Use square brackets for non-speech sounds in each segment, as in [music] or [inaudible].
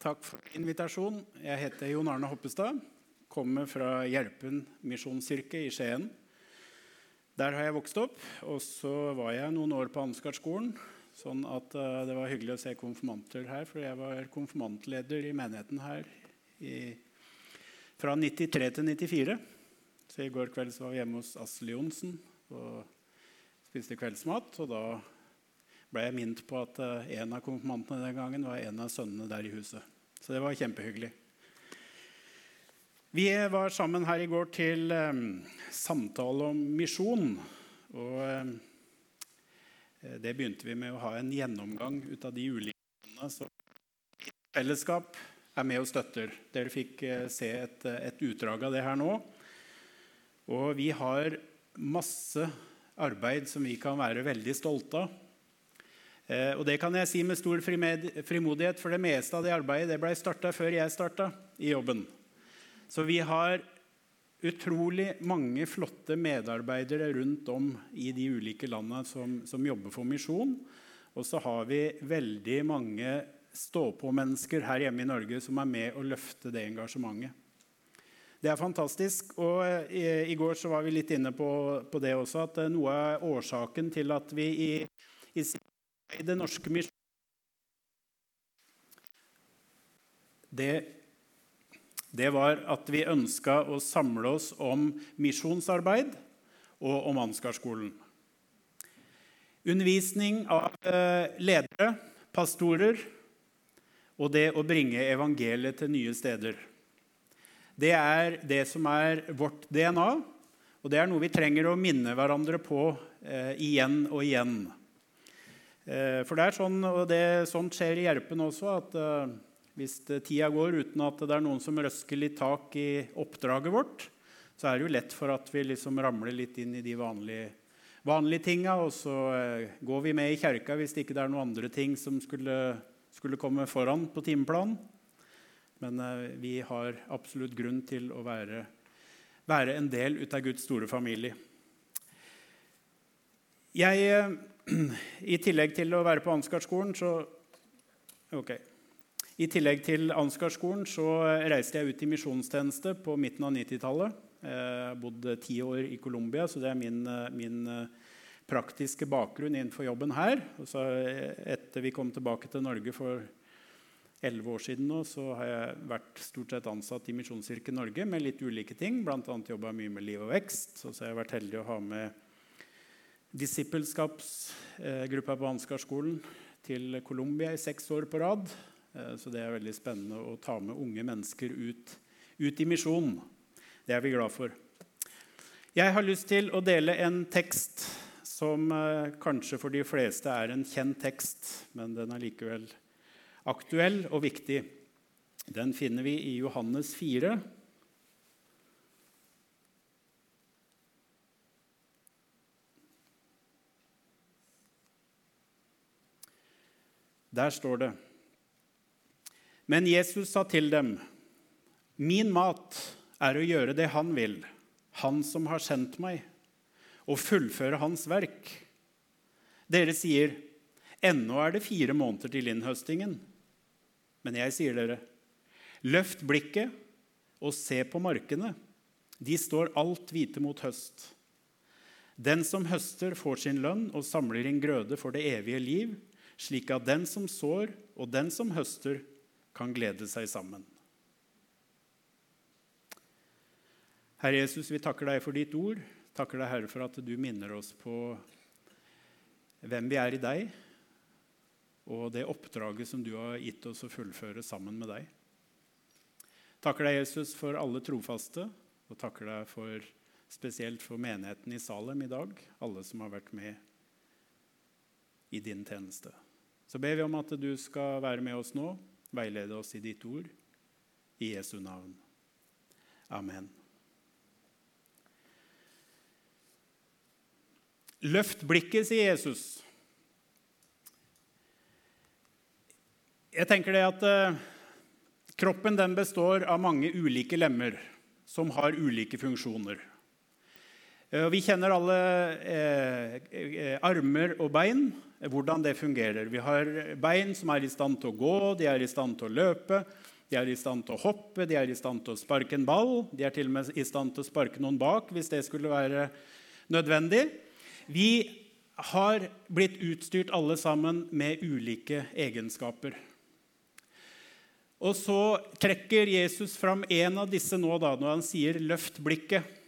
Takk for invitasjonen. Jeg heter Jon Arne Hoppestad. Kommer fra Hjelpen misjonskirke i Skien. Der har jeg vokst opp. Og så var jeg noen år på Ansgarskolen. Sånn at uh, det var hyggelig å se konfirmanter her, for jeg var konfirmantleder i menigheten her i, fra 93 til 94. Så i går kveld var vi hjemme hos Asle Johnsen og spiste kveldsmat. Og da ble jeg minnet på at uh, en av konfirmantene den gangen var en av sønnene der i huset. Så det var kjempehyggelig. Vi var sammen her i går til um, samtale om misjon. Og um, det begynte vi med å ha en gjennomgang ut av de ulike landene som fellesskap er med og støtter. Dere fikk se et, et utdrag av det her nå. Og vi har masse arbeid som vi kan være veldig stolte av. Eh, og det kan jeg si med stor frimodighet, for det meste av det arbeidet det ble starta før jeg starta i jobben. Så vi har utrolig mange flotte medarbeidere rundt om i de ulike landene som, som jobber for misjon. Og så har vi veldig mange stå-på-mennesker her hjemme i Norge som er med å løfte det engasjementet. Det er fantastisk. Og eh, i, i går så var vi litt inne på, på, det også, at eh, noe av årsaken til at vi i, i i det norske. Det, det var at vi ønska å samle oss om misjonsarbeid og om Ansgarskolen. Undervisning av eh, ledere, pastorer og det å bringe evangeliet til nye steder. Det er det som er vårt DNA, og det er noe vi trenger å minne hverandre på eh, igjen og igjen. Eh, for det er sånn, og det, sånt skjer i Hjelpen også, at uh, hvis tida går uten at det er noen som røsker litt tak i oppdraget vårt, så er det jo lett for at vi liksom ramler litt inn i de vanlige, vanlige tinga, og så uh, går vi med i kjerka hvis det ikke er noen andre ting som skulle, skulle komme foran på timeplanen. Men vi har absolutt grunn til å være, være en del ut av Guds store familie. Jeg i tillegg til å være på Ansgarskolen, så Ok. I tillegg til Ansgarskolen så reiste jeg ut i misjonstjeneste på midten av 90-tallet. Jeg bodde ti år i Colombia, så det er min, min, praktiske bakgrunn innenfor jobben her. Og så etter vi kom tilbake til Norge for elleve år siden, nå, så har jeg vært stort sett ansatt i Misjonskirken Norge med litt ulike ting. Bl.a. jobba mye med liv og vekst. Og så har jeg vært heldig å ha med disippelskapsgruppa på Ansgarskolen til Colombia i seks år på rad. Eh, så det er veldig spennende å ta med unge mennesker ut, ut i misjon. Det er vi glad for. Jeg har lyst til å dele en tekst som eh, kanskje for de fleste er en kjent tekst, men den er likevel aktuell og viktig. Den finner vi i Johannes 4, Der står det Men Jesus sa til dem, 'Min mat er å gjøre det Han vil, Han som har sendt meg, og fullføre Hans verk.' Dere sier, 'Ennå er det fire måneder til innhøstingen.' Men jeg sier dere, løft blikket og se på markene. De står alt hvite mot høst. Den som høster, får sin lønn og samler inn grøde for det evige liv slik at den som sår, og den som høster, kan glede seg sammen. Herre Jesus, vi takker deg for ditt ord. Takker deg, Herre, for at du minner oss på hvem vi er i deg, og det oppdraget som du har gitt oss å fullføre sammen med deg. Takker deg, Jesus, for alle trofaste, og takker deg for, spesielt for menigheten i Salem i dag, alle som har vært med i din tjeneste. Så ber vi om at du skal være med oss nå, veilede oss i ditt ord. I Jesu navn. Amen. Løft blikket, sier Jesus. Jeg tenker det at eh, Kroppen den består av mange ulike lemmer som har ulike funksjoner. Eh, vi kjenner alle eh, eh, armer og bein. Hvordan det fungerer. Vi har bein som er i stand til å gå, de er i stand til å løpe, de er i stand til å hoppe, de er i stand til å sparke en ball. De er til og med i stand til å sparke noen bak hvis det skulle være nødvendig. Vi har blitt utstyrt alle sammen med ulike egenskaper. Og så trekker Jesus fram en av disse nå da, når han sier 'løft blikket'.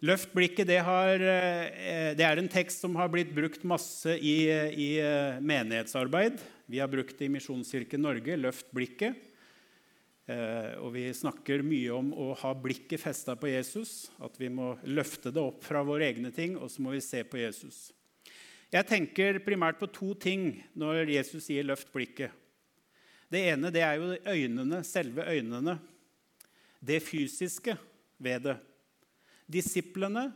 Løft blikket det, har, eh, det, er en tekst som har blitt brukt masse i, i eh, menighetsarbeid. Vi har brukt det i Misjonskirken Norge. Løft blikket. Eh, og vi snakker mye om å ha blikket festa på Jesus. At vi må løfte det opp fra våre egne ting, og så må vi se på Jesus. Jeg tenker primært på to ting når Jesus sier 'løft blikket'. Det ene det er jo øynene, selve øynene. Det fysiske ved det. Disiplene,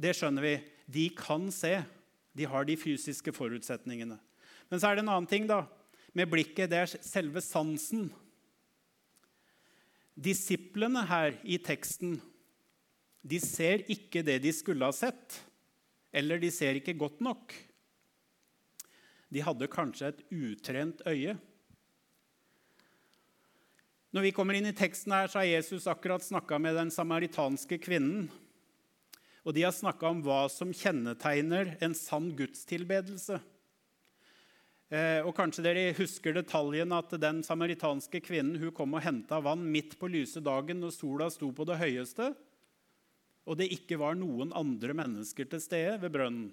det skjønner vi, de kan se. De har de fysiske forutsetningene. Men så er det en annen ting da, med blikket. Det er selve sansen. Disiplene her i teksten de ser ikke det de skulle ha sett. Eller de ser ikke godt nok. De hadde kanskje et utrent øye. Når vi kommer inn i teksten her, så har Jesus akkurat snakka med den samaritanske kvinnen. Og de har snakka om hva som kjennetegner en sann gudstilbedelse. Eh, og Kanskje dere husker detaljen at den samaritanske kvinnen hun kom og henta vann midt på lyse dagen når sola sto på det høyeste, og det ikke var noen andre mennesker til stede ved brønnen.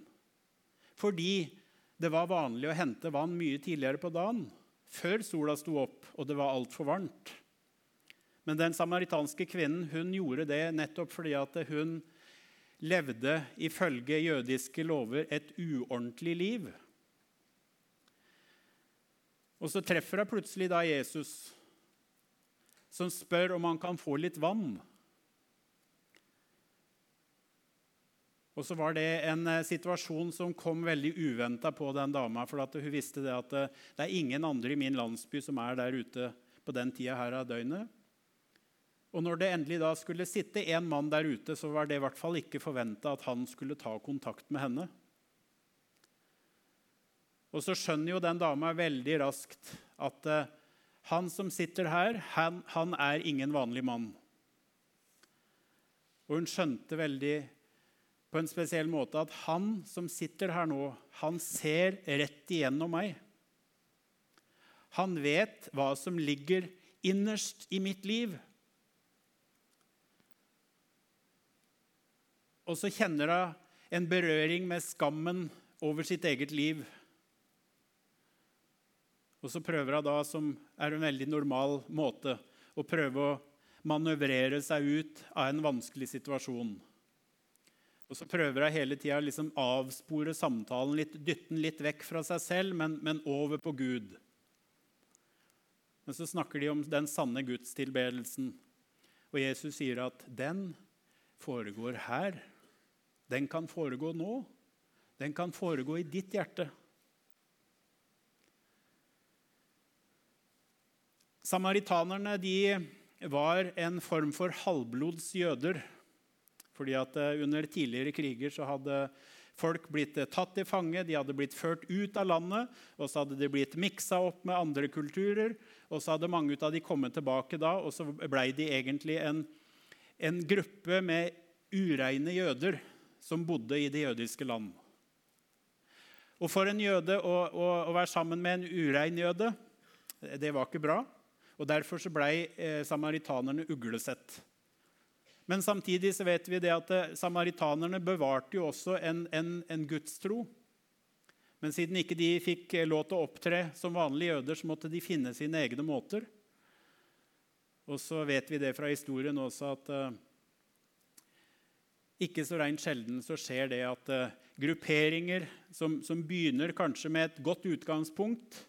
Fordi det var vanlig å hente vann mye tidligere på dagen, før sola sto opp og det var altfor varmt. Men den samaritanske kvinnen hun gjorde det nettopp fordi at hun levde ifølge jødiske lover et uordentlig liv. Og så treffer hun plutselig da Jesus, som spør om han kan få litt vann. Og så var det en eh, situasjon som kom veldig uventa på den dama. For hun visste det at eh, det er ingen andre i min landsby som er der ute på den tida her av døgnet. Og når det endelig da skulle sitte en mann der ute, så var det i hvert fall ikke forventa at han skulle ta kontakt med henne. Og så skjønner jo den dama veldig raskt at uh, han som sitter her, han, han, er ingen vanlig mann. Og hun skjønte veldig på en spesiell måte at han som sitter her nå, han ser rett igjennom meg. Han vet hva som ligger innerst i mitt liv. Og så kjenner hun en berøring med skammen over sitt eget liv. Og så prøver hun da, som er en veldig normal måte, å prøve å manøvrere seg ut av en vanskelig situasjon. Og så prøver hun hele tida liksom avspore samtalen litt, dytte den litt vekk fra seg selv, men, men, over på Gud. Men så snakker de om den sanne gudstilbedelsen. Og Jesus sier at den foregår her. Den kan foregå nå. Den kan foregå i ditt hjerte. Samaritanerne var en form for halvblods jøder. Fordi at eh, Under tidligere kriger så hadde folk blitt eh, tatt til fange, de hadde blitt ført ut av landet, og så hadde de blitt miksa opp med andre kulturer. Og så hadde mange av de kommet tilbake da, og så blei de egentlig en, en gruppe med ureine jøder som bodde i det jødiske land. Og For en jøde å, å, å være sammen med en urein jøde, det var ikke bra. Og Derfor så ble eh, samaritanerne uglesett. Men samtidig så vet vi det at eh, samaritanerne bevarte jo også en, en, en gudstro. Men siden ikke de fikk eh, lov til å opptre som vanlige jøder, så måtte de finne sine egne måter. Og så vet vi det fra historien også at eh, ikke så rent sjelden så skjer det at uh, grupperinger som, som, begynner kanskje med et godt utgangspunkt,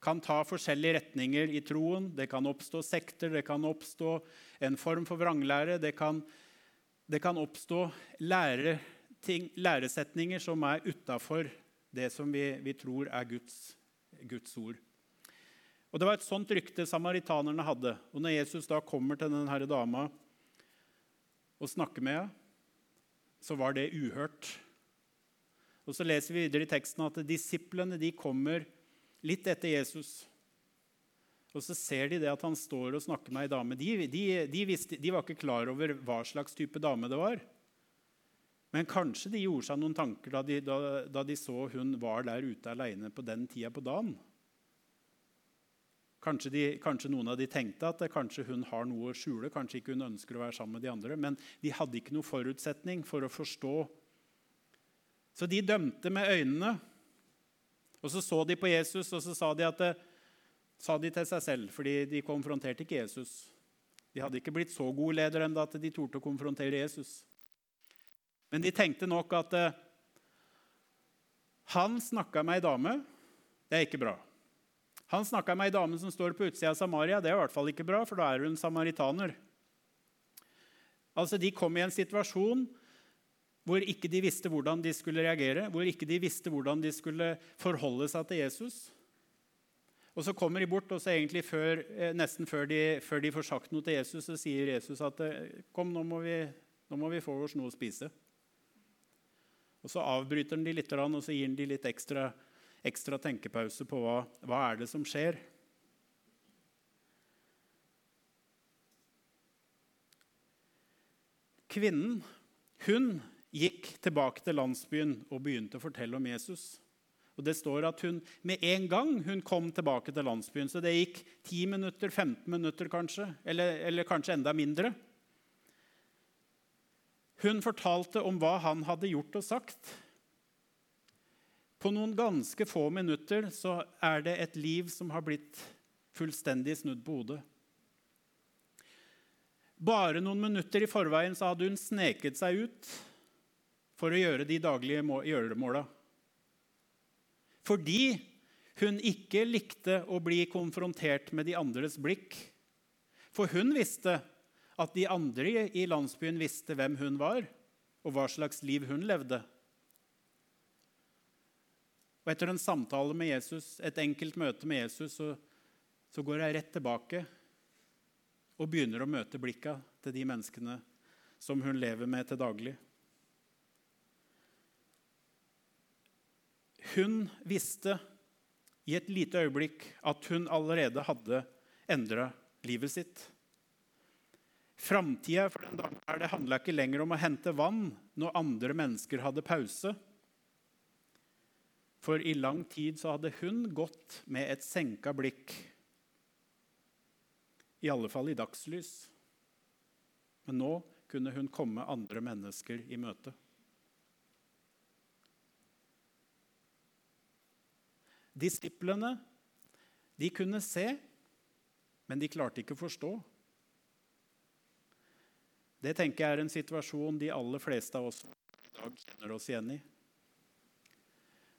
kan ta forskjellige retninger i troen. Det kan oppstå sekter, det kan oppstå en form for vranglære. Det kan, det kan oppstå læreting, læresetninger som er utafor det som vi, vi, tror er Guds, Guds ord. Og Det var et sånt rykte samaritanerne hadde. Og Når Jesus da kommer til denne dama og snakker med henne, så var det uhørt. Og så leser vi videre i teksten at disiplene de kommer litt etter Jesus. Og så ser de det at han står og snakker med ei dame. De, de, de, visste, de var ikke klar over hva slags type dame det var. Men kanskje de gjorde seg noen tanker da de, da, da de så hun var der ute aleine på den tida på dagen. Kanskje, de, kanskje, noen av de tenkte at kanskje hun har noe å skjule. Kanskje ikke hun ønsker å være sammen med de andre. Men de hadde ikke noe forutsetning for å forstå. Så de dømte med øynene. Og så så de på Jesus, og så sa de, at sa de til seg selv, fordi de konfronterte ikke Jesus. De hadde ikke blitt så gode ledere ennå at de torde å konfrontere Jesus. Men de tenkte nok at eh, han snakka med ei dame. Det er ikke bra. Han snakka med ei dame som står på utsida av Samaria. Det er i hvert fall ikke bra, for da er hun samaritaner. Altså, De kom i en situasjon hvor ikke de visste hvordan de skulle reagere, hvor ikke de visste hvordan de skulle forholde seg til Jesus. Og Så kommer de bort, og så egentlig før, eh, nesten før de, før de, får sagt noe til Jesus, så sier Jesus at eh, kom, nå må vi, nå må vi få oss noe å spise. Og Så avbryter han de litt, og så gir han de litt ekstra, ekstra tenkepause på hva, hva er det som skjer. Kvinnen hun gikk tilbake til landsbyen og begynte å fortelle om Jesus. Og Det står at hun med en gang hun kom tilbake til landsbyen, så det gikk 10 minutter, 15 minutter kanskje, eller, eller kanskje enda mindre, hun fortalte om hva han hadde gjort og sagt. På noen ganske få minutter så er det et liv som har blitt fullstendig snudd på hodet. Bare noen minutter i forveien så hadde hun sneket seg ut for å gjøre de daglige gjøremåla. Fordi hun ikke likte å bli konfrontert med de andres blikk. For hun visste at de andre i landsbyen visste hvem hun var, og hva slags liv hun levde. Og Etter en samtale med Jesus, et enkelt møte med Jesus, så, så går jeg rett tilbake og begynner å møte blikka til de menneskene som hun lever med til daglig. Hun visste i et lite øyeblikk at hun allerede hadde endra livet sitt. Framtida for den dagen handla ikke lenger om å hente vann når andre mennesker hadde pause. For i lang tid så hadde hun gått med et senka blikk. I alle fall i dagslys. Men nå kunne hun komme andre mennesker i møte. Disiplene de kunne se, men de klarte ikke å forstå. Det tenker jeg er en situasjon de aller fleste av oss i dag kjenner oss igjen i.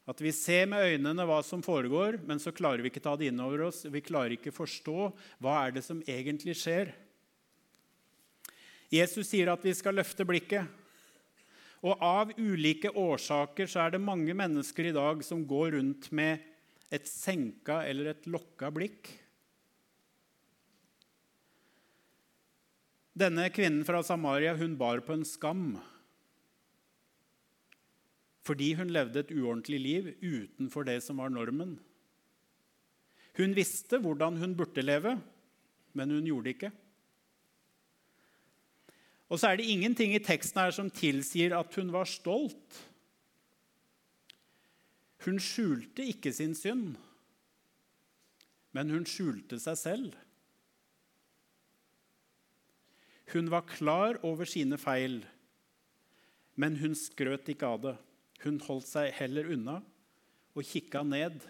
At vi ser med øynene hva som foregår, men så klarer vi ikke ta det inn over oss. Vi klarer ikke forstå hva er det som egentlig skjer. Jesus sier at vi skal løfte blikket. Og av ulike årsaker så er det mange mennesker i dag som går rundt med et senka eller et lokka blikk. Denne kvinnen fra Samaria hun bar på en skam fordi hun levde et uordentlig liv utenfor det som var normen. Hun visste hvordan hun burde leve, men hun gjorde det ikke. Og så er det ingenting i teksten her som tilsier at hun var stolt. Hun skjulte ikke sin synd, men hun skjulte seg selv. Hun var klar over sine feil, men hun skrøt ikke av det. Hun holdt seg heller unna og kikka ned.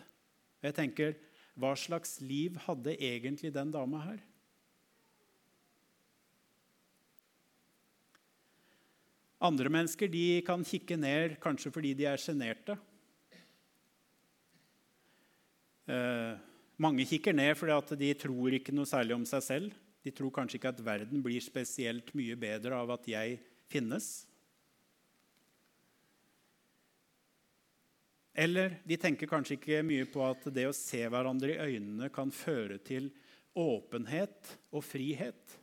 Jeg tenker, Hva slags liv hadde egentlig den dama her? Andre mennesker kan kikke ned kanskje fordi de er sjenerte. Eh, mange kikker ned fordi de tror ikke noe særlig om seg selv. De tror kanskje ikke at verden blir spesielt mye bedre av at jeg finnes. Eller de tenker kanskje ikke mye på at det å se hverandre i øynene kan føre til åpenhet og frihet.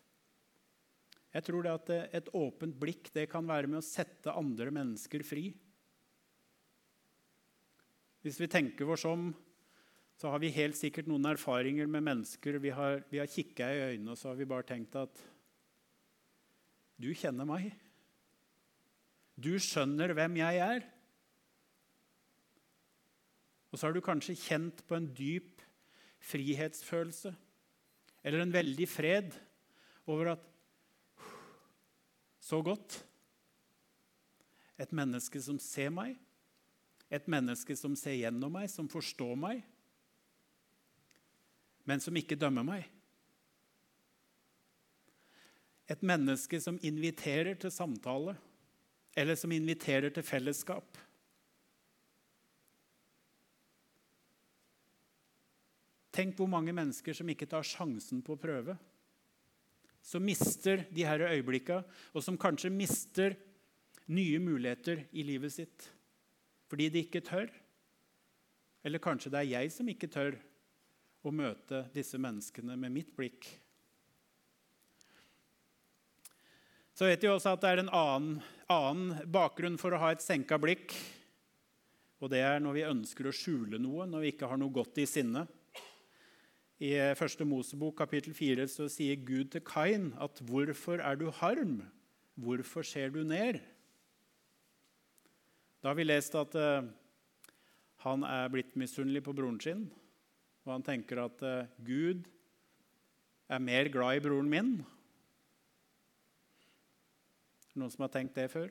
Jeg tror det at et åpent blikk det kan være med å sette andre mennesker fri. Hvis vi tenker oss om, så har vi helt sikkert noen erfaringer med mennesker. Vi har, vi har kikka i øynene og så har vi bare tenkt at du kjenner meg. Du skjønner hvem jeg er. Og så har du kanskje kjent på en dyp frihetsfølelse eller en veldig fred over at Så godt. Et menneske som ser meg, et menneske som ser gjennom meg, som forstår meg, men som ikke dømmer meg. Et menneske som inviterer til samtale, eller som inviterer til fellesskap. Tenk hvor mange mennesker som ikke tar sjansen på å prøve. Som mister de her øyeblikkene, og som kanskje mister nye muligheter i livet sitt fordi de ikke tør. Eller kanskje det er jeg som ikke tør å møte disse menneskene med mitt blikk. Så vet vi også at det er en annen, annen bakgrunn for å ha et senka blikk. Og det er når vi ønsker å skjule noe, når vi ikke har noe godt i sinne. I første Mosebok kapittel 4 så sier Gud til Kain at 'Hvorfor er du harm? Hvorfor ser du ned?' Da har vi lest at uh, han er blitt misunnelig på broren sin. Og han tenker at uh, Gud er mer glad i broren min. Noen som har tenkt det før?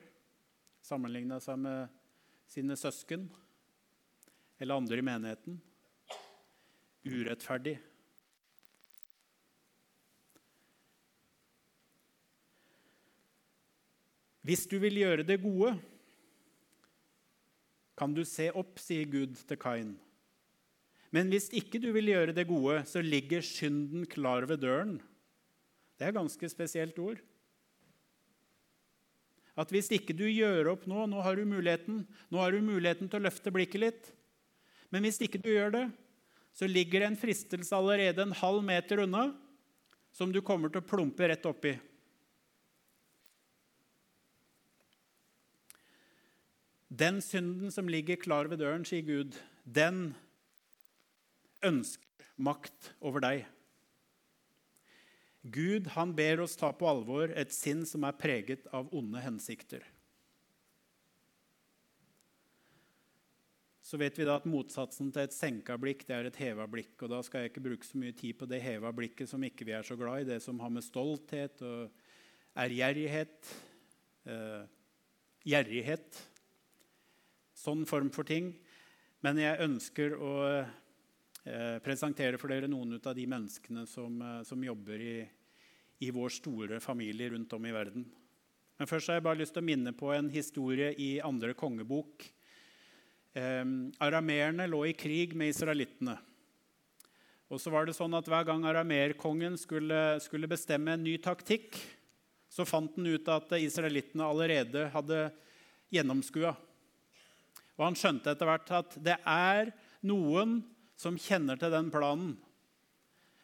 Sammenligna seg med sine søsken eller andre i menigheten? Urettferdig. Hvis du vil gjøre det gode, kan du se opp, sier Gud til Kain. Men hvis ikke du vil gjøre det gode, så ligger synden klar ved døren. Det er et ganske spesielt ord. At hvis ikke du gjør opp nå Nå har du muligheten Nå har du muligheten til å løfte blikket litt. Men hvis ikke du gjør det, så ligger det en fristelse allerede en halv meter unna som du kommer til å plumpe rett oppi. Den synden som ligger klar ved døren, sier Gud, den ønsker makt over deg. Gud han ber oss ta på alvor et sinn som er preget av onde hensikter. Så vet vi da at Motsatsen til et senka blikk det er et heva blikk. og Da skal jeg ikke bruke så mye tid på det heva blikket som ikke vi er så glad i, det som har med stolthet og ærgjerrighet eh, Gjerrighet sånn form for ting. Men jeg ønsker å eh, presentere for dere noen av de menneskene som, eh, som jobber i, i, vår store familie rundt om i verden. Men først har jeg bare lyst til å minne på en historie i andre kongebok. Eh, arameerne lå i krig med israelittene. Og så var det sånn at Hver gang arameerkongen skulle, skulle bestemme en ny taktikk, så fant han ut at israelittene allerede hadde gjennomskua og han skjønte etter hvert at det er noen som kjenner til den planen.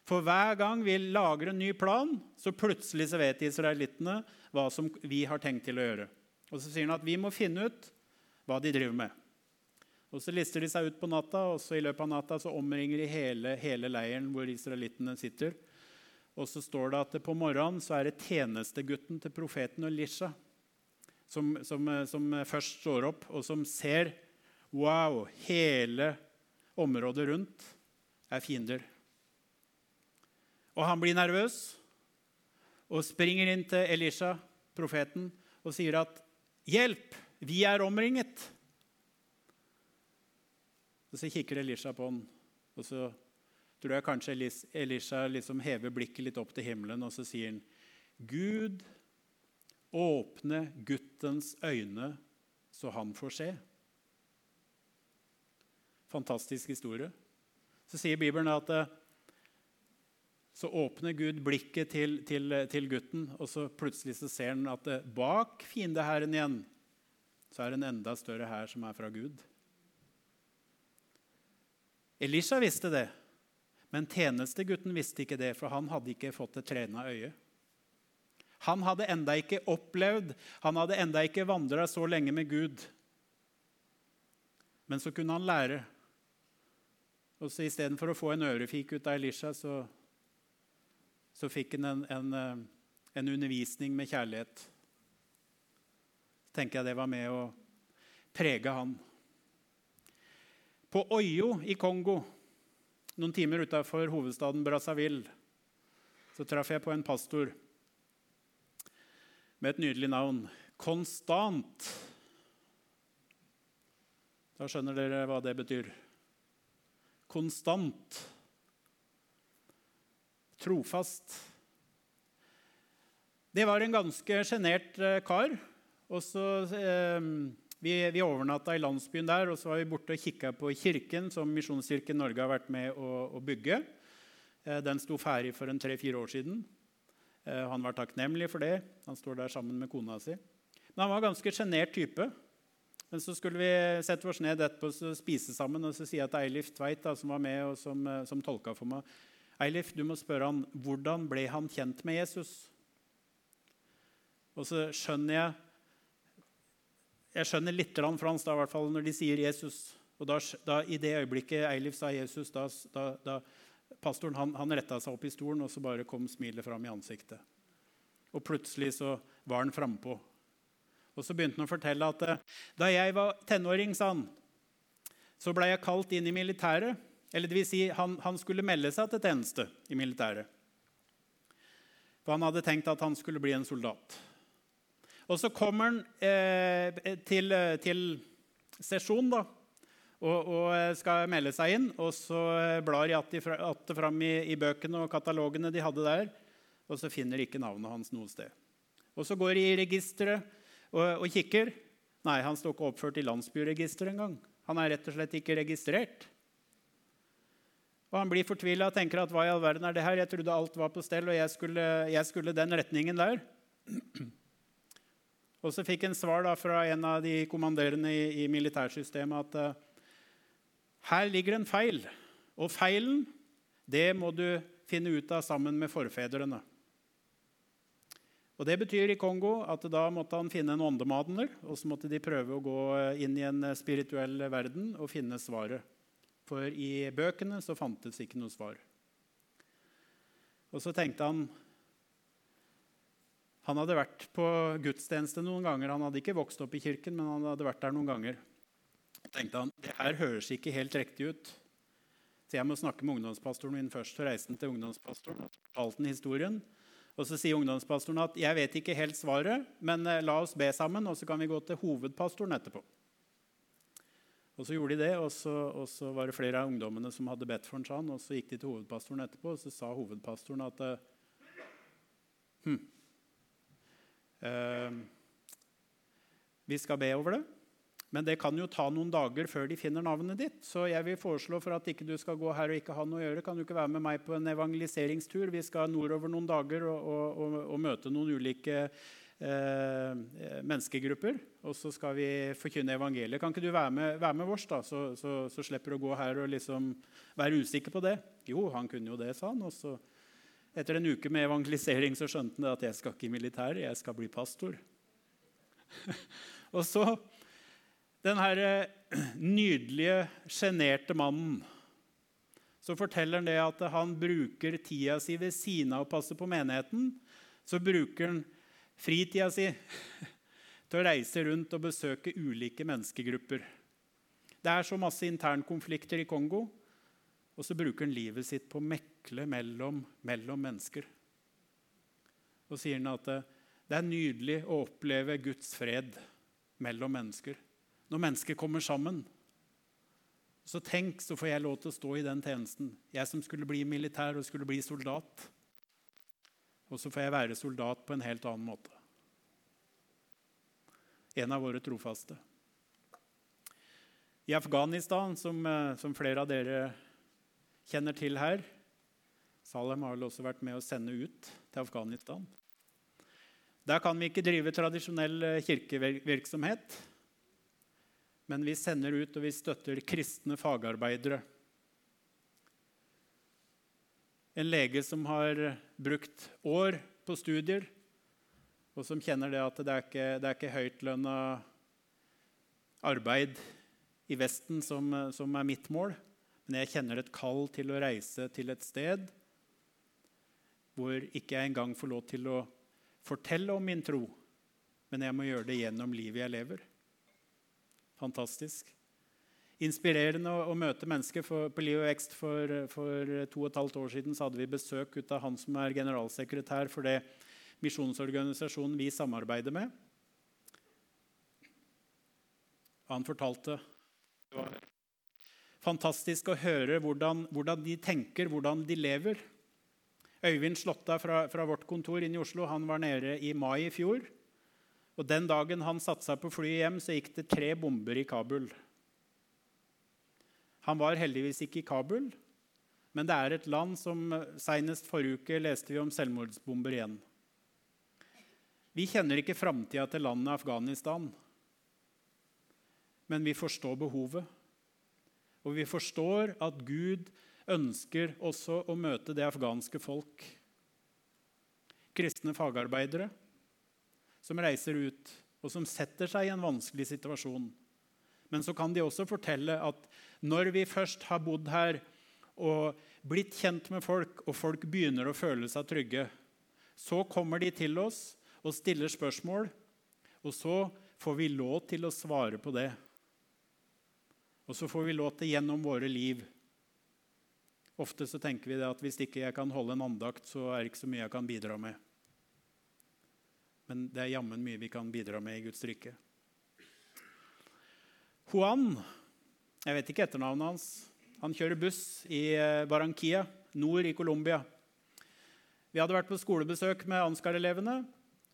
For hver gang vi lager en ny plan, så plutselig så vet israelittene hva som vi har tenkt til å gjøre. Og så sier han at vi må finne ut hva de driver med. Og Så lister de seg ut på natta, og så i løpet av natta så omringer de hele, hele leiren hvor israelittene sitter. Og så står det at på morgenen så er det tjenestegutten til profeten Elisha som, som, som, først står opp, og som ser Wow, hele området rundt er fiender. Og han blir nervøs og springer inn til Elisha, profeten, og sier at 'Hjelp! Vi er omringet!' Og Så kikker Elisha på han, og så tror jeg kanskje Elisha liksom hever blikket litt opp til himmelen, og så sier han, 'Gud Åpne guttens øyne, så han får se. Fantastisk historie. Så sier Bibelen at eh, så åpner Gud blikket til, til, til, gutten, og så plutselig så ser han at eh, bak fiendehæren igjen så er det en enda større hær som er fra Gud. Elisha visste det, men tjenestegutten visste ikke det, for han hadde ikke fått et trena øye. Han hadde enda ikke opplevd, han hadde enda ikke vandra så lenge med Gud. Men så kunne han lære Og så Istedenfor å få en ørefik ut av Elisha, så, så fikk han en, en, eh, en, undervisning med kjærlighet. Så tenker jeg det var med å prege han. På Oyo i Kongo, noen timer utafor hovedstaden Brazzaville, så traff jeg på en pastor med et nydelig navn. Konstant. Da skjønner dere hva det betyr. Konstant. Trofast. Det var en ganske sjenert eh, kar. Og så, eh, vi, vi overnatta i landsbyen der, og så var vi borte og kikka på kirken som Misjonskirken Norge har vært med å, å bygge. Eh, den sto ferdig for en tre-fire år siden. Eh, han var takknemlig for det. Han står der sammen med kona si. Men han var en ganske sjenert type. Men så skulle vi sette oss ned etterpå og spise sammen. Og så sier jeg til Eilif Tveit, da, som var med og som, eh, som tolka for meg Eilif, du må spørre han, hvordan ble han kjent med Jesus? Og så skjønner jeg Jeg skjønner litt fransk da, i hvert fall når de sier Jesus. Og da, da, I det øyeblikket Eilif sa Jesus, da, da pastoren han, han retta seg opp i stolen, og så bare kom smilet fram i ansiktet. Og plutselig så var han frampå. Og så begynte han å fortelle at eh, da jeg var tenåring, sa han, så ble jeg kalt inn i militæret. Eller det vil si, han, han skulle melde seg til tjeneste i militæret. For han hadde tenkt at han skulle bli en soldat. Og så kommer han eh, til, til sesjon da, og, og, skal melde seg inn. Og så blar de att fram i, i bøkene og katalogene de hadde der, og så finner de ikke navnet hans noe sted. Og så går de i registeret og, og kikker. Nei, han står ikke oppført i landsbyregisteret engang. Han er rett og slett ikke registrert. Og Han blir fortvila og tenker at hva i all verden er det her? Jeg trodde alt var på stell, og jeg skulle, jeg skulle den retningen der. Og så fikk han svar da, fra en av de kommanderende i, i militærsystemet at uh, her ligger en feil. Og feilen det må du finne ut av sammen med forfedrene. Og Det betyr i Kongo at da måtte han finne en åndemadner, og så måtte de prøve å gå inn i en spirituell verden og finne svaret. For i bøkene så fantes ikke noe svar. Og så tenkte han Han hadde vært på gudstjeneste noen ganger. Han hadde ikke vokst opp i kirken, men han hadde vært der noen ganger. Tenkte han det her høres ikke helt riktig ut. Så jeg må snakke med ungdomspastoren min først. Så reiste han til ungdomspastoren og historien. Og Så sier ungdomspastoren at jeg vet ikke helt svaret, men eh, la oss be sammen, og så kan vi gå til hovedpastoren etterpå. Og Så gjorde de det, og så, og så var det flere av ungdommene som hadde bedt for han. og Så gikk de til hovedpastoren etterpå, og så sa hovedpastoren at hm, eh, Vi skal be over det. Men det kan jo ta noen dager før de finner navnet ditt. Så jeg vil foreslå for at ikke du skal gå her og ikke ha noe å gjøre, kan du ikke være med meg på en evangeliseringstur? Vi skal nordover noen dager og, og, og, og møte noen ulike eh, menneskegrupper. Og så skal vi forkynne evangeliet. Kan ikke du være med, være med vårs, da? Så, så, så, slipper du å gå her og liksom være usikker på det. Jo, han kunne jo det, sa han. Og så etter en uke med evangelisering så skjønte han at jeg skal ikke i militæret, jeg skal bli pastor. [laughs] og så den her eh, [clears throat] nydelige, sjenerte mannen, så forteller han det at han bruker tida si ved siden av å passe på menigheten. Så bruker han fritida si [laughs] til å reise rundt og besøke ulike menneskegrupper. Det er så masse internkonflikter i Kongo, og så bruker han livet sitt på å mekle mellom, mellom mennesker. Og sier han at det er nydelig å oppleve Guds fred mellom mennesker når mennesker kommer sammen. Så tenk, så får jeg lov til å stå i den tjenesten. Jeg som skulle bli militær og skulle bli soldat. Og så får jeg være soldat på en helt annen måte. En av våre trofaste. I Afghanistan, som, eh, som flere av dere kjenner til her Salem har vel også vært med å sende ut til Afghanistan. Der kan vi ikke drive tradisjonell eh, kirkevirksomhet. Men vi sender ut og vi støtter kristne fagarbeidere. En lege som har brukt år på studier, og som kjenner det at det er ikke, er ikke høytlønna arbeid i Vesten som, som, er mitt mål, Men jeg kjenner et kall til å reise til et sted hvor ikke jeg engang får lov til å fortelle om min tro, men jeg må gjøre det gjennom livet jeg lever. Fantastisk. Inspirerende å, å møte mennesker. For, på Liv og for, for, to og et halvt år siden så hadde vi besøk ut av han som er generalsekretær for det misjonsorganisasjonen vi samarbeider med. Han fortalte det var fantastisk å høre hvordan, hvordan de tenker, hvordan de lever. Øyvind Slåtta fra, fra, vårt kontor inne i Oslo han var nede i mai i fjor. Og Den dagen han satte seg på flyet hjem, så gikk det tre bomber i Kabul. Han var heldigvis ikke i Kabul, men det er et land som Senest forrige uke leste vi om selvmordsbomber igjen. Vi kjenner ikke framtida til landet Afghanistan, men vi forstår behovet. Og vi forstår at Gud ønsker også å møte det afghanske folk. Kristne fagarbeidere som reiser ut, og som setter seg i en vanskelig situasjon. Men så kan de også fortelle at når vi først har bodd her og blitt kjent med folk, og folk begynner å føle seg trygge, så kommer de til oss og stiller spørsmål, og så får vi lov til å svare på det. Og så får vi lov til gjennom våre liv Ofte så tenker vi at hvis ikke jeg kan holde en andakt, så er det ikke så mye jeg kan bidra med. Men det er jammen mye vi kan bidra med i Guds rike. Juan Jeg vet ikke etternavnet hans. Han kjører buss i eh, Barranquilla, nord i Colombia. Vi hadde vært på skolebesøk med Ansgar-elevene.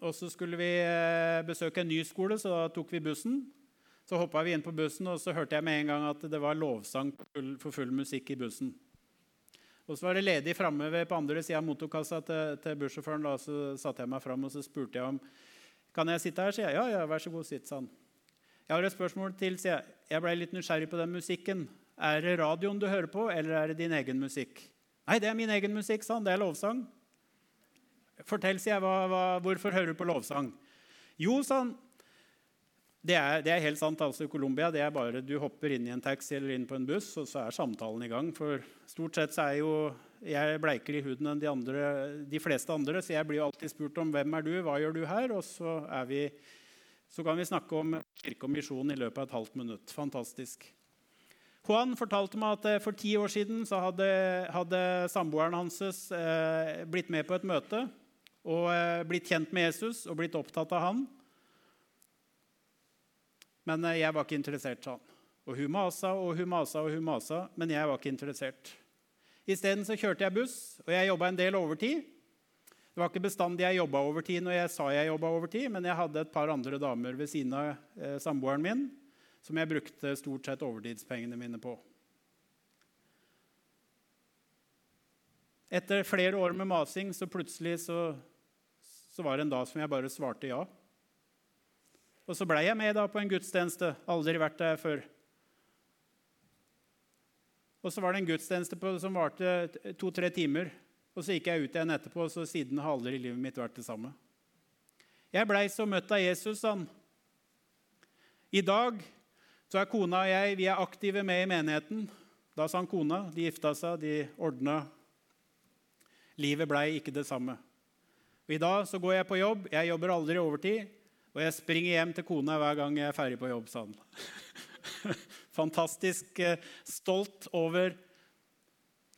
Og så skulle vi eh, besøke en ny skole, så da tok vi bussen. Så hoppa vi inn på bussen, og så hørte jeg med en gang at det var lovsang for full musikk i bussen. Og så var det ledig framme på andre sida av motorkassa til, til bussjåføren. Så satte jeg meg fram og så spurte jeg om kan jeg sitte her. sier jeg. Ja, ja, vær så god, sitt, sa han. Jeg har et spørsmål til, sier jeg. Jeg ble litt nysgjerrig på den musikken. Er det radioen du hører på, eller er det din egen musikk? Nei, det er min egen musikk, sa han. Det er lovsang. Fortell, sier jeg. Hva, hva, hvorfor hører du på lovsang? Jo, sa han. Det er, det er, helt sant. altså I Colombia det er bare du hopper inn i en taxi eller inn på en buss, og så er samtalen i gang. For stort sett så er jo jeg bleikere i huden enn de, andre, de fleste andre, så jeg blir jo alltid spurt om hvem er du, hva gjør du her? Og så, vi, så kan vi snakke om kirke og misjon i løpet av et halvt minutt. Fantastisk. Juan fortalte meg at eh, for ti år siden så hadde, hadde samboeren hans eh, blitt med på et møte og eh, blitt kjent med Jesus og blitt opptatt av han. Men eh, jeg var ikke interessert, han. Og hun masa og hun masa og hun masa, men jeg var ikke interessert. Isteden kjørte jeg buss, og jeg jobba en del overtid. Det var ikke bestandig jeg jobba overtid når jeg sa jeg jobba overtid, men jeg hadde et par andre damer ved siden av eh, samboeren min som jeg brukte stort sett overtidspengene mine på. Etter flere år med masing så plutselig så, så var det en dag som jeg bare svarte ja. Og så blei jeg med da på en gudstjeneste. Aldri vært der før. Og så var det en gudstjeneste på, som varte to-tre timer. Og så gikk jeg ut igjen etterpå, og så siden har aldri livet mitt vært det samme. Jeg blei så møtt av Jesus, han. I dag så er kona og jeg vi er aktive med i menigheten. Da sa han kona. De gifta seg, de ordna. Livet blei ikke det samme. I dag så går jeg på jobb. Jeg jobber aldri overtid. Og jeg springer hjem til kona hver gang jeg er ferdig på jobb, sa han. [laughs] Fantastisk eh, stolt over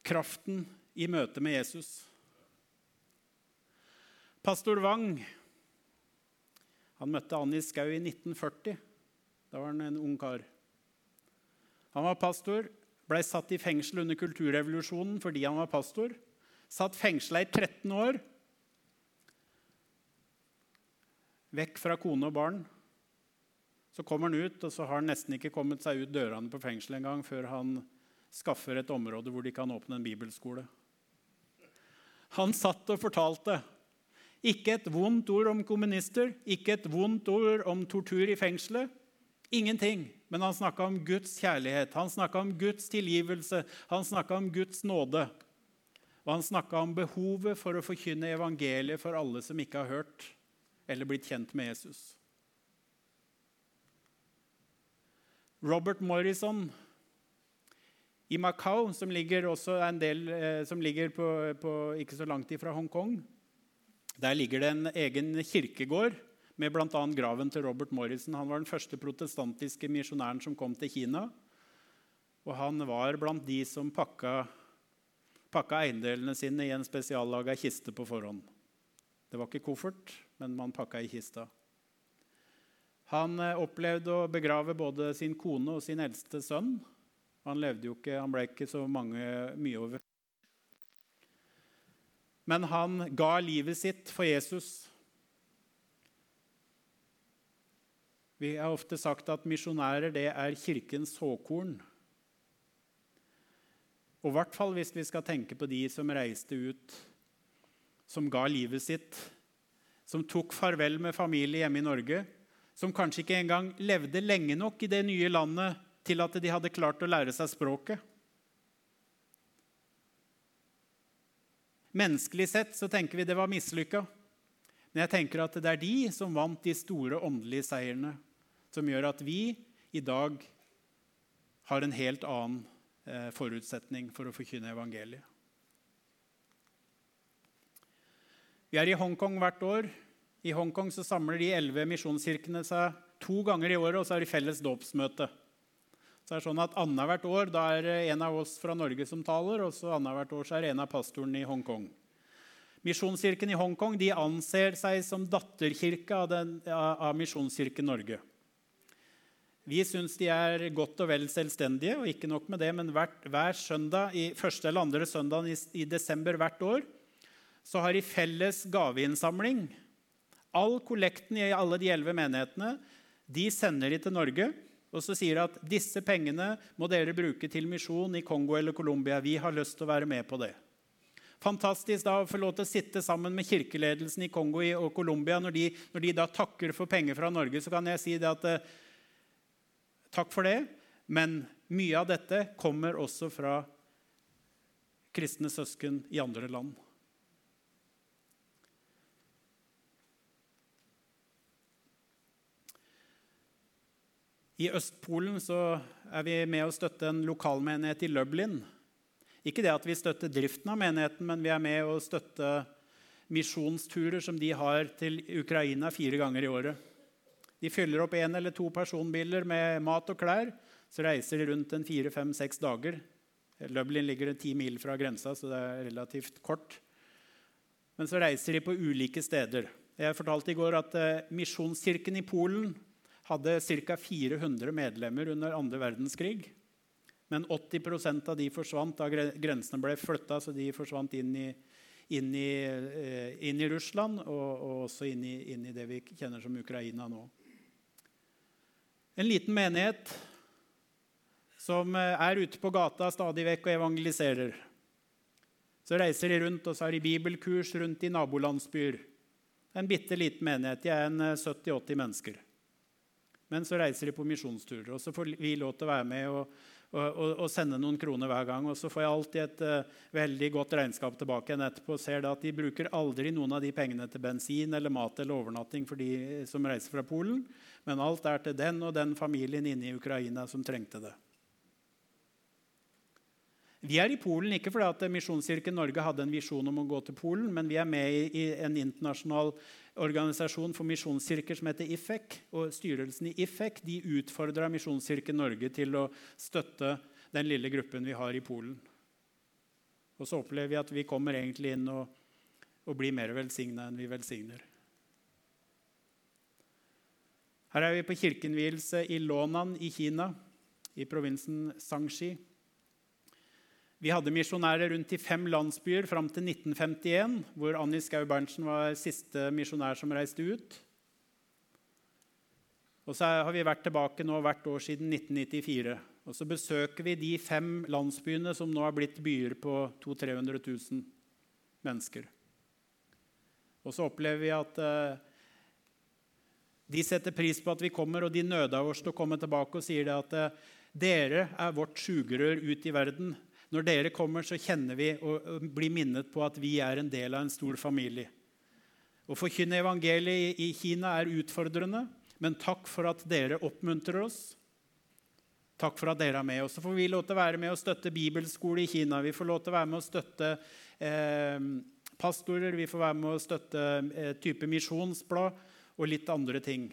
kraften i møte med Jesus. Pastor Wang han møtte Annie Skau i 1940. Da var han en ung kar. Han var pastor, ble satt i fengsel under kulturrevolusjonen fordi han var pastor. Satt fengsla i 13 år vekk fra kone og barn. Så kommer han ut, og så har han nesten ikke kommet seg ut dørene på fengselet engang før han skaffer et område hvor de kan åpne en bibelskole. Han satt og fortalte. Ikke et vondt ord om kommunister, ikke et vondt ord om tortur i fengselet. Ingenting. Men han snakka om Guds kjærlighet, han snakka om Guds tilgivelse, han snakka om Guds nåde. Og han snakka om behovet for å forkynne evangeliet for alle som ikke har hørt eller blitt kjent med Jesus. Robert Morrison I Macau, som ligger, del, eh, som ligger på, på, ikke så langt ifra Hongkong, der ligger det en egen kirkegård med bl.a. graven til Robert Morrison. Han var den første protestantiske misjonæren som kom til Kina. Og han var blant de som pakka, pakka eiendelene sine i en spesiallaga kiste på forhånd. Det var ikke koffert, men man pakka i kista. Han eh, opplevde å begrave både sin kone og sin eldste sønn. Han levde jo ikke, han ble ikke så mange, mye over. Men han ga livet sitt for Jesus. Vi har ofte sagt at misjonærer det er kirkens såkorn. Og i hvert fall hvis vi skal tenke på de som reiste ut, som ga livet sitt, som tok farvel med familie hjemme i Norge, som kanskje ikke engang levde lenge nok i det nye landet til at de hadde klart å lære seg språket. Menneskelig sett så tenker vi det var mislykka. Men jeg tenker at det er de som vant de store åndelige seirene som gjør at vi i dag har en helt annen eh, forutsetning for å forkynne evangeliet. Vi er i Hongkong hvert år. I Hongkong så samler de elleve misjonskirkene seg to ganger i året, og så er det felles dåpsmøte. Så er det sånn at Annethvert år da er en av oss fra Norge som taler, og så annethvert år så er en av pastorene i Hongkong. Misjonskirken i Hongkong de anser seg som datterkirke av, den, av Misjonskirken Norge. Vi syns de er godt og vel selvstendige, og ikke nok med det, men hver, hver søndag, i første eller andre søndag i, i, desember hvert år så har de felles gaveinnsamling. All kollekten i alle de elleve menighetene de sender de til Norge. Og så sier de at disse pengene må dere bruke til misjon i Kongo eller Colombia. Vi har lyst til å være med på det. Fantastisk da å få lov til å sitte sammen med kirkeledelsen i Kongo og Colombia. Når de, når de da takker for penger fra Norge, så kan jeg si det at eh, Takk for det. Men mye av dette kommer også fra kristne søsken i andre land. I Østpolen er vi med å støtte en lokalmenighet i Lublin. Ikke det at vi støtter driften av menigheten, men vi er med å støtte misjonsturer som de har til Ukraina fire ganger i året. De fyller opp én eller to personbiler med mat og klær. Så reiser de rundt en fire, fem, seks dager. Lublin ligger ti mil fra grensa, så det er relativt kort. Men så reiser de på ulike steder. Jeg fortalte i går at eh, Misjonskirken i Polen hadde ca. 400 medlemmer under andre verdenskrig. Men 80% av de forsvant da grensene ble flytta, så de forsvant inn i, inn i, eh, inn i Russland og, og også inn i, inn i, det vi kjenner som Ukraina nå. En liten menighet som eh, er ute på gata stadig vekk og evangeliserer. Så reiser de rundt og så har de bibelkurs rundt i nabolandsbyer. En bitte liten menighet. De er en 70-80 eh, mennesker. Men så reiser de på misjonsturer, og så får vi lov til å være med og, og, og, sende noen kroner hver gang. Og så får jeg alltid et uh, veldig godt regnskap tilbake igjen etterpå. og ser at De bruker aldri noen av de pengene til bensin eller mat eller overnatting for de som reiser fra Polen, men alt er til den og den familien inne i Ukraina som trengte det. Vi er i Polen ikke fordi at Misjonskirken Norge hadde en visjon om å gå til Polen, men vi er med i en internasjonal organisasjon for misjonskirker som heter IFEC. Og styrelsen i IFEC de utfordra Misjonskirken Norge til å støtte den lille gruppen vi har i Polen. Og så opplever vi at vi kommer egentlig inn og, og blir mer velsigna enn vi velsigner. Her er vi på kirkenvielse i Lånan i Kina, i provinsen Sangxi. Vi hadde misjonærer rundt i fem landsbyer fram til 1951, hvor Annie Skau Berntsen var siste misjonær som reiste ut. Og så har vi vært tilbake nå hvert år siden 1994. Og så besøker vi de fem landsbyene som nå har blitt byer på 200 000-300 000 mennesker. Og så opplever vi at eh, de setter pris på at vi kommer, og de nøder oss til å komme tilbake og sier at eh, dere er vårt sugerør ut i verden. Når dere kommer, så kjenner vi og blir minnet på at vi er en del av en stor familie. Å forkynne evangeliet i Kina er utfordrende, men takk for at dere oppmuntrer oss. Takk for at dere er med. Og så får vi lov til å være med og støtte bibelskole i Kina. Vi får lov til å være med og støtte eh, pastorer. Vi får være med og støtte eh, type misjonsblad og litt andre ting.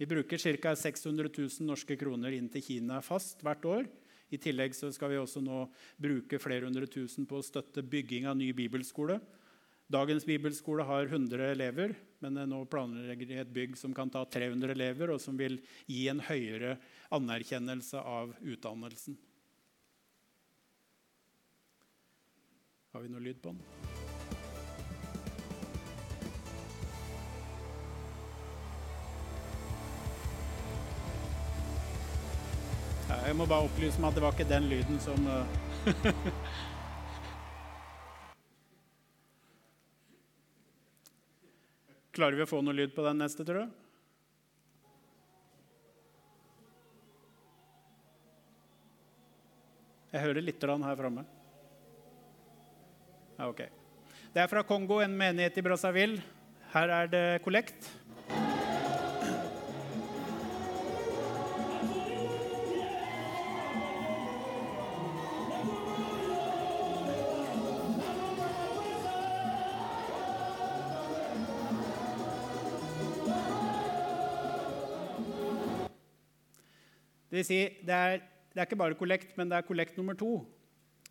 Vi bruker ca. 600 000 norske kroner inn til Kina fast hvert år. I tillegg skal vi også nå bruke flere hundre tusen på å støtte bygging av ny bibelskole. Dagens bibelskole har 100 elever, men nå planlegger de et bygg som kan ta 300 elever, og som vil gi en høyere anerkjennelse av utdannelsen. Har vi noe lyd på den? Jeg må bare opplyse meg at det var ikke den lyden som uh, [laughs] Klarer vi å få noe lyd på den neste, tror du? Jeg hører litt her framme. Ja, ok. Det er fra Kongo, en menighet i Brazzaville. Her er det kollekt. Det vil si, det er, det er ikke bare kollekt, men det er kollekt nummer to.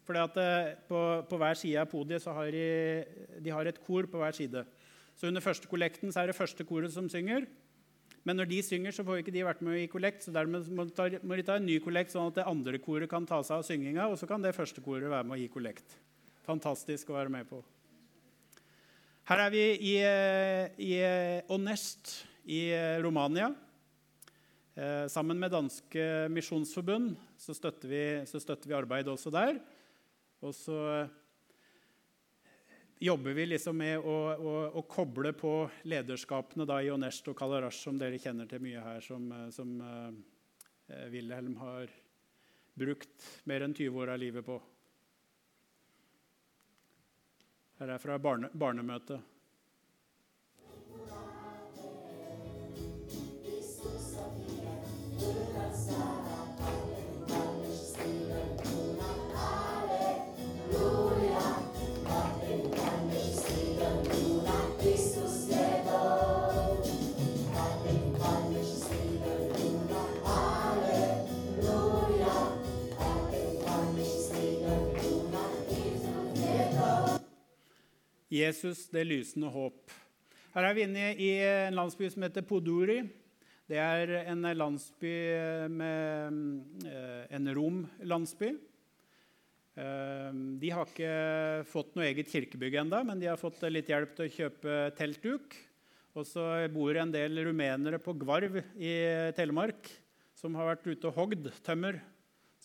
For eh, på, på, hver side av podiet så har de, de har et kor på hver side. Så Under første kollekten så er det første koret som synger. Men når de synger, så får ikke de vært med i kollekt. så Dermed må de, ta, en ny kollekt, sånn at det andre koret kan ta seg av synginga. Og så kan det første koret være med å gi kollekt. Fantastisk å være med på. Her er vi i, eh, i eh, Onest i Romania. Eh, sammen med Danske Misjonsforbund så støtter, vi, så støtter vi arbeidet også der. Og så eh, jobber vi liksom med å, å, å koble på lederskapene i Onest og Kalarash, som dere kjenner til mye her, som, eh, som uh, Wilhelm har brukt mer enn 20 år av livet på. Her er fra barne, barnemøtet. Jesus, det lysende håp. Her er vi inne i en landsby som heter Poduri. Det er en landsby med eh, en romlandsby. Eh, de har ikke fått noe eget kirkebygg ennå, men de har fått litt hjelp til å kjøpe teltduk. Og så bor en del rumenere på Gvarv i Telemark som har vært ute og hogd tømmer.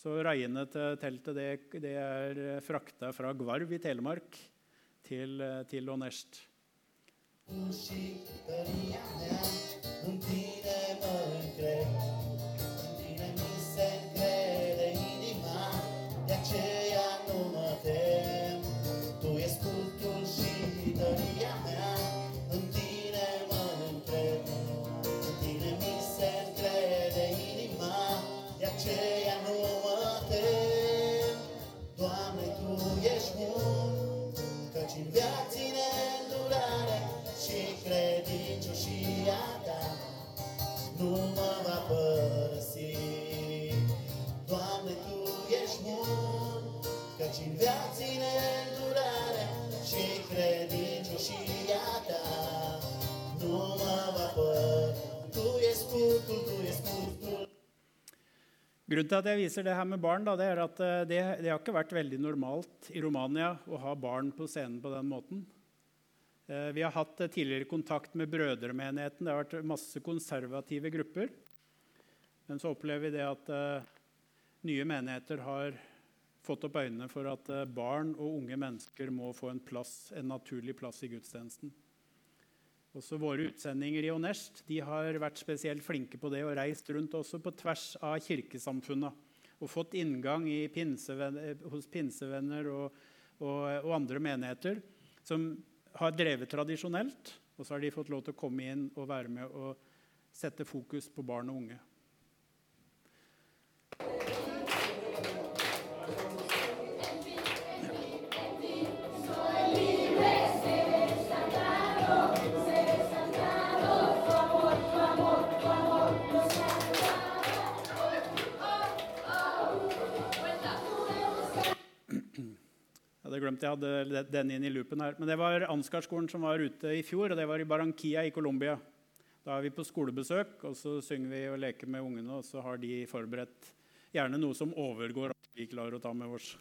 Så reiene til teltet det, det er frakta fra Gvarv i Telemark til, til Onest. Tu și tăria mea, în tine mă încred, în tine mi se crede inima, de aceea nu mă tem. Grunnen til at jeg viser det her med barn, da, det er at eh, det, det, har ikke vært veldig normalt i Romania å ha barn på scenen på den måten. Eh, vi har hatt eh, tidligere kontakt med brødremenigheten. Det har vært masse konservative grupper. Men så opplever vi det at nye menigheter har fått opp øynene for at barn og unge mennesker må få en, plass, en naturlig plass i gudstjenesten. Også våre utsendinger i Onest de har vært spesielt flinke på det og reist rundt også på tvers av kirkesamfunnet. Og fått inngang pinsevenner, hos pinsevenner og, og, og, andre menigheter som har drevet tradisjonelt. Og så har de fått lov til å komme inn og være med og sette fokus på barn og unge. Glemte jeg hadde den inn i loopen her. Men det var Ansgar-skolen som var ute i fjor, og det var i Barranquilla i Colombia. Da er vi på skolebesøk, og så synger vi og leker med ungene. Og så har de forberedt gjerne noe som overgår alt vi klarer å ta med oss.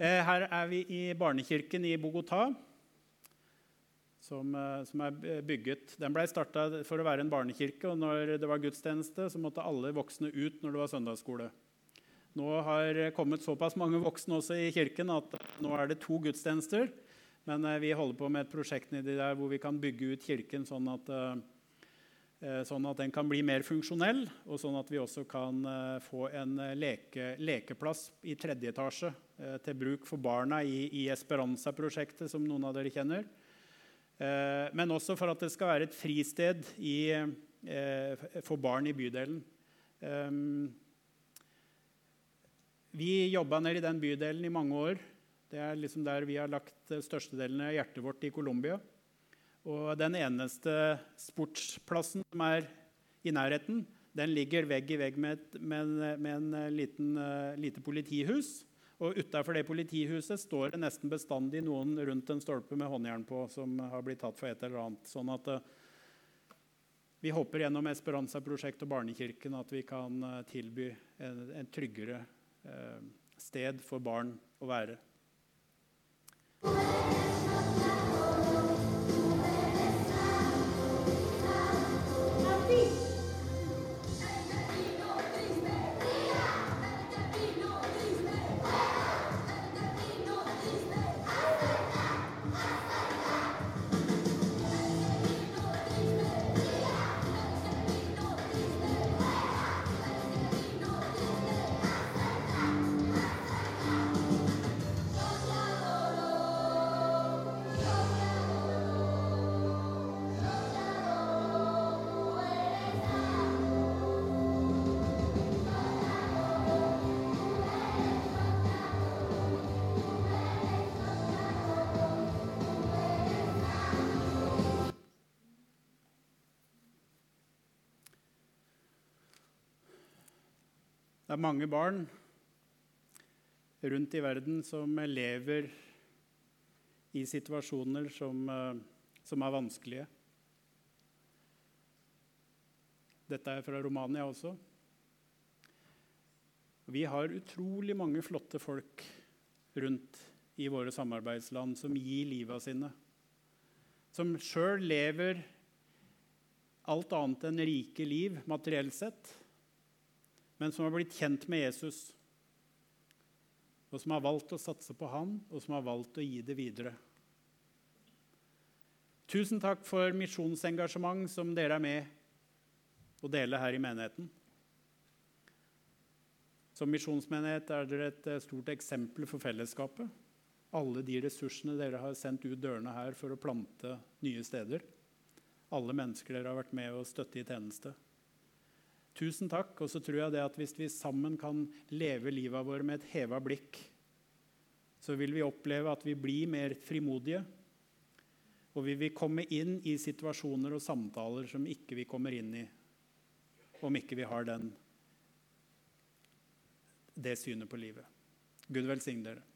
Eh, her er vi i barnekirken i Bogotá, som, eh, som er bygget. Den ble starta for å være en barnekirke, og når det var gudstjeneste, så måtte alle voksne ut når det var søndagsskole. Nå har kommet såpass mange voksne også i kirken at nå er det to gudstjenester. Men eh, vi holder på med et prosjekt der hvor vi kan bygge ut kirken sånn at, eh, sånn at den kan bli mer funksjonell, og sånn at vi også kan eh, få en leke, lekeplass i tredje etasje til bruk for barna i, i Esperanza-prosjektet, som noen av dere kjenner. Men også for at det skal være et fristed i, for barn i bydelen. Vi jobba nede i den bydelen i mange år. Det er liksom der vi har lagt størstedelen av hjertet vårt i Colombia. Og den eneste sportsplassen som er i nærheten, den ligger vegg i vegg med, med, med en eh, liten, uh, lite politihus. Og utafor det politihuset står det nesten bestandig noen rundt en stolpe med håndjern på som har blitt tatt for et eller annet. Sånn at uh, vi håper gjennom Esperanza-prosjektet og Barnekirken at vi kan tilby en, en tryggere Eh, sted for barn å være. Det er mange barn rundt i verden som lever i situasjoner som, eh, som er vanskelige. Dette er fra Romania også. Vi har utrolig mange flotte folk rundt i våre samarbeidsland som gir livet sine. Som sjøl lever alt annet enn rike liv materielt sett men som har blitt kjent med Jesus, og som har valgt å satse på han, og som har valgt å gi det videre. Tusen takk for misjonsengasjement som dere er med å dele her i menigheten. Som misjonsmenighet er dere et eh, stort eksempel for fellesskapet. Alle de ressursene dere har sendt ut dørene her for å plante nye steder. Alle mennesker dere har vært med å støtte i tjeneste. Tusen takk. Og så tror jeg det at hvis vi sammen kan leve livet vårt med et heva blikk, så vil vi oppleve at vi blir mer frimodige. Og vi vil komme inn i situasjoner og samtaler som ikke vi kommer inn i om ikke vi har den, det synet på livet. Gud velsigne dere.